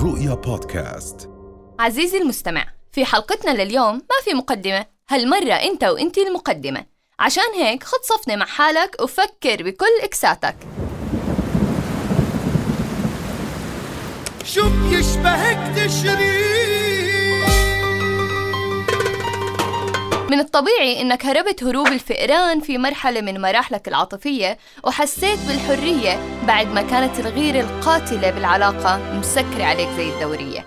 الرؤيا بودكاست. عزيزي المستمع في حلقتنا لليوم ما في مقدمة. هالمرة أنت وأنت المقدمة. عشان هيك خد صفنة مع حالك وفكر بكل إكساتك. شو بيشبهك تشري من الطبيعي إنك هربت هروب الفئران في مرحلة من مراحلك العاطفية وحسيت بالحرية بعد ما كانت الغيرة القاتلة بالعلاقة مسكرة عليك زي الدورية.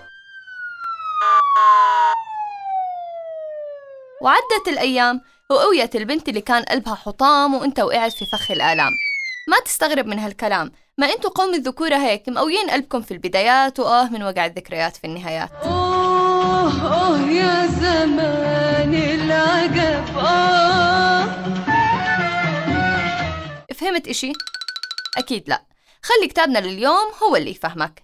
وعدت الأيام وقويت البنت اللي كان قلبها حطام وأنت وقعت في فخ الآلام. ما تستغرب من هالكلام. ما أنتوا قوم الذكورة هيك مقويين قلبكم في البدايات وآه من وجع الذكريات في النهايات. أوه أوه يا زمان. فهمت إشي؟ أكيد لا. خلي كتابنا لليوم هو اللي يفهمك.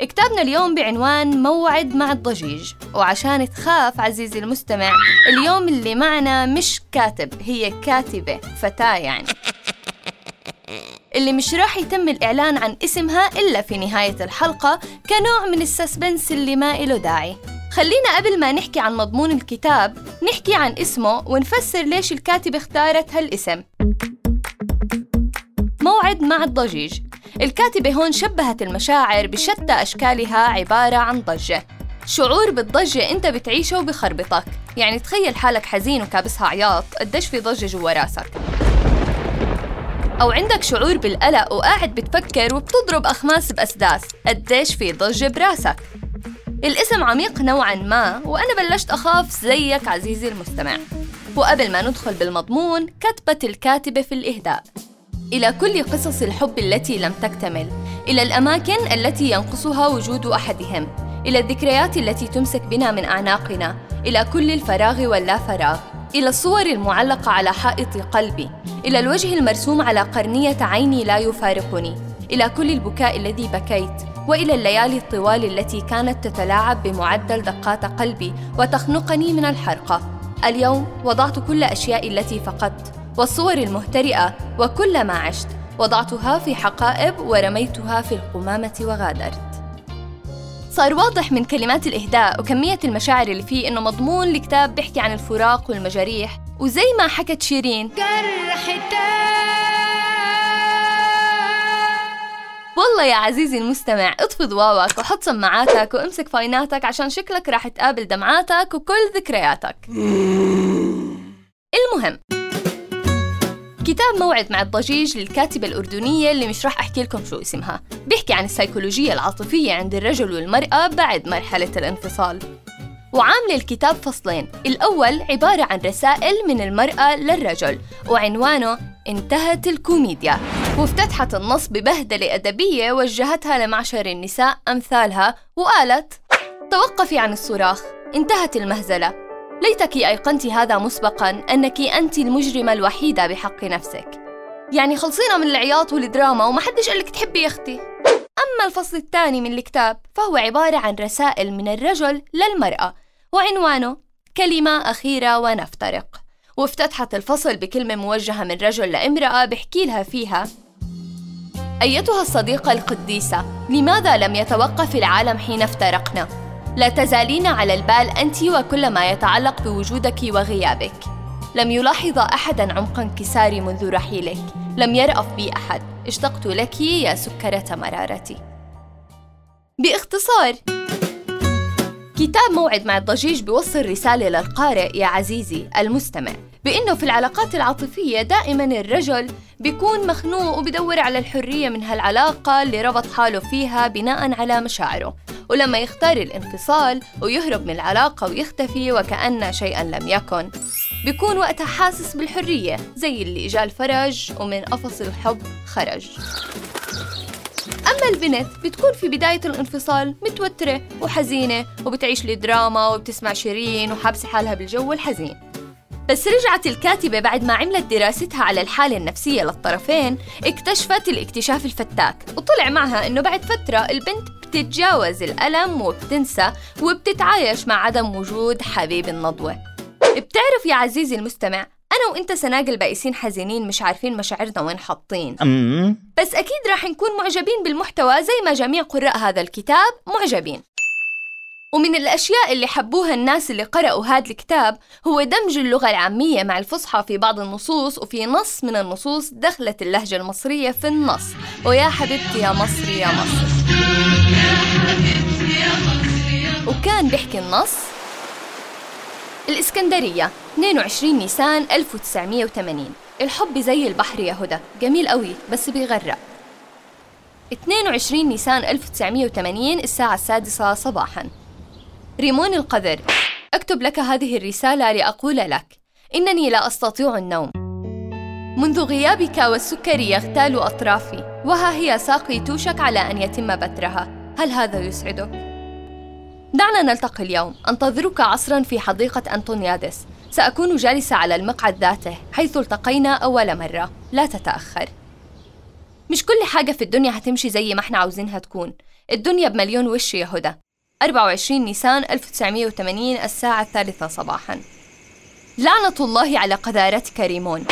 كتابنا اليوم بعنوان موعد مع الضجيج وعشان تخاف عزيزي المستمع اليوم اللي معنا مش كاتب هي كاتبة فتاة يعني. اللي مش راح يتم الإعلان عن اسمها إلا في نهاية الحلقة كنوع من السسبنس اللي ما إله داعي. خلينا قبل ما نحكي عن مضمون الكتاب نحكي عن اسمه ونفسر ليش الكاتبة اختارت هالاسم. موعد مع الضجيج. الكاتبة هون شبهت المشاعر بشتى أشكالها عبارة عن ضجة. شعور بالضجة أنت بتعيشه وبخربطك يعني تخيل حالك حزين وكابسها عياط قديش في ضجة جوا راسك. أو عندك شعور بالقلق وقاعد بتفكر وبتضرب أخماس بأسداس قديش في ضجة براسك. الاسم عميق نوعا ما وأنا بلشت أخاف زيك عزيزي المستمع. وقبل ما ندخل بالمضمون كتبت الكاتبة في الإهداء إلى كل قصص الحب التي لم تكتمل إلى الأماكن التي ينقصها وجود أحدهم إلى الذكريات التي تمسك بنا من أعناقنا إلى كل الفراغ واللا فراغ إلى الصور المعلقة على حائط قلبي إلى الوجه المرسوم على قرنية عيني لا يفارقني إلى كل البكاء الذي بكيت. وإلى الليالي الطوال التي كانت تتلاعب بمعدل دقات قلبي وتخنقني من الحرقة. اليوم وضعت كل أشيائي التي فقدت والصور المهترئة وكل ما عشت وضعتها في حقائب ورميتها في القمامة وغادرت. صار واضح من كلمات الإهداء وكمية المشاعر اللي فيه إنه مضمون الكتاب بيحكي عن الفراق والمجاريح. وزي ما حكت شيرين والله يا عزيزي المستمع اطفي ضواوك وحط سماعاتك وامسك فايناتك عشان شكلك راح تقابل دمعاتك وكل ذكرياتك. المهم كتاب موعد مع الضجيج للكاتبة الأردنية اللي مش راح أحكي لكم شو اسمها. بيحكي عن السيكولوجية العاطفية عند الرجل والمرأة بعد مرحلة الانفصال. وعامل الكتاب فصلين الأول عبارة عن رسائل من المرأة للرجل وعنوانه انتهت الكوميديا. وافتتحت النص ببهدلة أدبية وجهتها لمعشر النساء أمثالها وقالت توقفي عن الصراخ انتهت المهزلة. ليتك أيقنت هذا مسبقا أنك أنت المجرمة الوحيدة بحق نفسك. يعني خلصينا من العياط والدراما وما حدش قالك تحبي يا أختي. أما الفصل الثاني من الكتاب فهو عبارة عن رسائل من الرجل للمرأة وعنوانه كلمة أخيرة ونفترق. وافتتحت الفصل بكلمة موجهة من رجل لامرأة بحكي لها فيها أيتها الصديقة القديسة لماذا لم يتوقف العالم حين افترقنا؟ لا تزالين على البال أنت وكل ما يتعلق بوجودك وغيابك. لم يلاحظ أحدا عمق انكساري منذ رحيلك. لم يرأف بي أحد. اشتقت لك يا سكرة مرارتي. بإختصار كتاب موعد مع الضجيج بيوصل رسالة للقارئ يا عزيزي المستمع بأنه في العلاقات العاطفية دائما الرجل بيكون مخنوق وبدور على الحرية من هالعلاقة اللي ربط حاله فيها بناء على مشاعره ولما يختار الانفصال ويهرب من العلاقة ويختفي وكأن شيئا لم يكن بيكون وقتها حاسس بالحرية زي اللي إجا الفرج ومن قفص الحب خرج. أما البنت بتكون في بداية الانفصال متوترة وحزينة وبتعيش الدراما وبتسمع شيرين وحابسة حالها بالجو الحزين. بس رجعت الكاتبة بعد ما عملت دراستها على الحالة النفسية للطرفين اكتشفت الاكتشاف الفتاك وطلع معها إنه بعد فترة البنت بتتجاوز الألم وبتنسى وبتتعايش مع عدم وجود حبيب النضوة. بتعرف يا عزيزي المستمع أنا وإنت سناقل بائسين حزينين مش عارفين مشاعرنا وين حاطين. بس أكيد راح نكون معجبين بالمحتوى زي ما جميع قراء هذا الكتاب معجبين. ومن الأشياء اللي حبوها الناس اللي قرأوا هذا الكتاب هو دمج اللغة العامية مع الفصحى في بعض النصوص وفي نص من النصوص دخلت اللهجة المصرية في النص. ويا حبيبتي يا مصري يا مصر وكان بيحكي النص الإسكندرية 22 نيسان 1980 الحب زي البحر يا هدى جميل قوي بس بيغرق. 22 نيسان 1980 الساعة السادسة صباحاً. ريمون القذر أكتب لك هذه الرسالة لأقول لك إنني لا أستطيع النوم. منذ غيابك والسكري يغتال أطرافي وها هي ساقي توشك على أن يتم بترها. هل هذا يسعدك؟ دعنا نلتقي اليوم. أنتظرك عصرا في حديقة أنطونيادس سأكون جالسة على المقعد ذاته حيث التقينا أول مرة. لا تتأخر. مش كل حاجة في الدنيا هتمشي زي ما إحنا عاوزينها تكون. الدنيا بمليون وش يا هدى. 24 نيسان 1980 الساعة الثالثة صباحا. لعنة الله على قذارتك ريمون.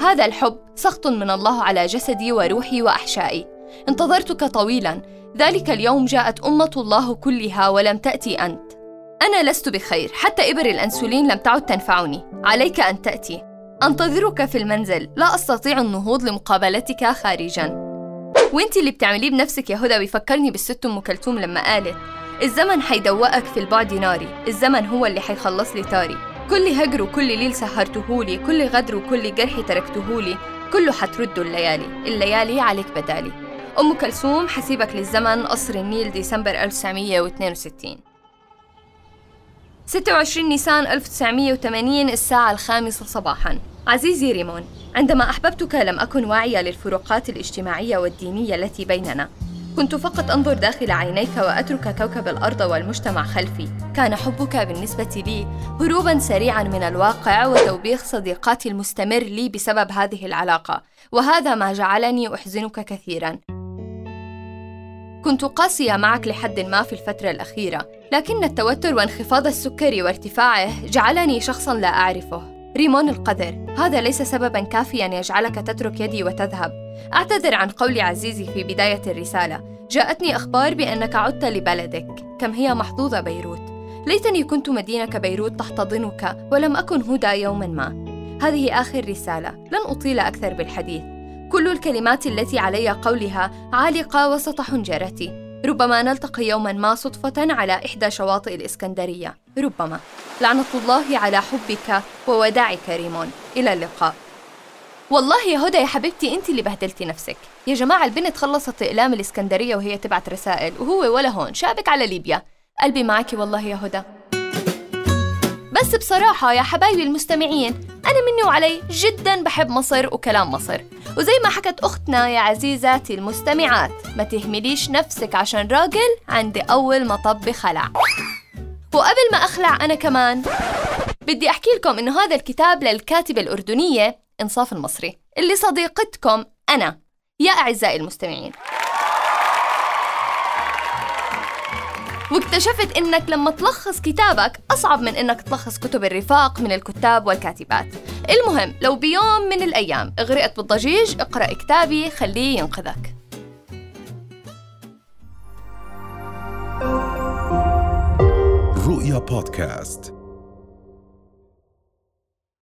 هذا الحب سخط من الله على جسدي وروحي وأحشائي. انتظرتك طويلا. ذلك اليوم جاءت أمة الله كلها ولم تأتي أنت. أنا لست بخير حتى إبر الأنسولين لم تعد تنفعني. عليك أن تأتي. أنتظرك في المنزل. لا أستطيع النهوض لمقابلتك خارجا. وأنت اللي بتعمليه بنفسك يا هدى بيفكرني بالست أم كلثوم لما قالت الزمن حيدوقك في البعد ناري. الزمن هو اللي حيخلص لي طاري. كل هجر وكل ليل سهرتهولي كل غدر وكل جرح تركتهولي كله حترد الليالي. الليالي عليك بدالي. أم كلثوم حسيبك للزمن قصر النيل ديسمبر 1962 26 نيسان 1980 الساعة الخامسة صباحا. عزيزي ريمون عندما أحببتك لم أكن واعية للفروقات الاجتماعية والدينية التي بيننا. كنت فقط أنظر داخل عينيك وأترك كوكب الأرض والمجتمع خلفي. كان حبك بالنسبة لي هروبا سريعا من الواقع وتوبيخ صديقاتي المستمر لي بسبب هذه العلاقة. وهذا ما جعلني أحزنك كثيرا. كنت قاسية معك لحد ما في الفترة الأخيرة لكن التوتر وانخفاض السكري وارتفاعه جعلني شخصا لا أعرفه. ريمون القذر هذا ليس سببا كافيا يجعلك تترك يدي وتذهب. أعتذر عن قولي عزيزي في بداية الرسالة جاءتني أخبار بأنك عدت لبلدك كم هي محظوظة بيروت. ليتني كنت مدينة بيروت تحتضنك ولم أكن هدى يوما ما. هذه آخر رسالة لن أطيل أكثر بالحديث. كل الكلمات التي علي قولها عالقة وسط حنجرتي. ربما نلتقي يوما ما صدفة على إحدى شواطئ الإسكندرية. ربما. لعنة الله على حبك ووداعك ريمون. إلى اللقاء. والله يا هدى يا حبيبتي أنت اللي بهدلتي نفسك. يا جماعة البنت خلصت إقلام الإسكندرية وهي تبعت رسائل. وهو ولا هون. شابك على ليبيا. قلبي معك والله يا هدى. بس بصراحة يا حبايبي المستمعين أنا مني وعلي جدا بحب مصر وكلام مصر. وزي ما حكت أختنا يا عزيزاتي المستمعات ما تهمليش نفسك عشان راجل عندي أول مطب خلع. وقبل ما أخلع أنا كمان بدي أحكي لكم إنه هذا الكتاب للكاتبة الأردنية إنصاف المصري اللي صديقتكم أنا. يا أعزائي المستمعين. واكتشفت إنك لما تلخص كتابك أصعب من إنك تلخص كتب الرفاق من الكتاب والكاتبات. المهم لو بيوم من الأيام غرقت بالضجيج اقرأ كتابي خليه ينقذك. رؤيا بودكاست.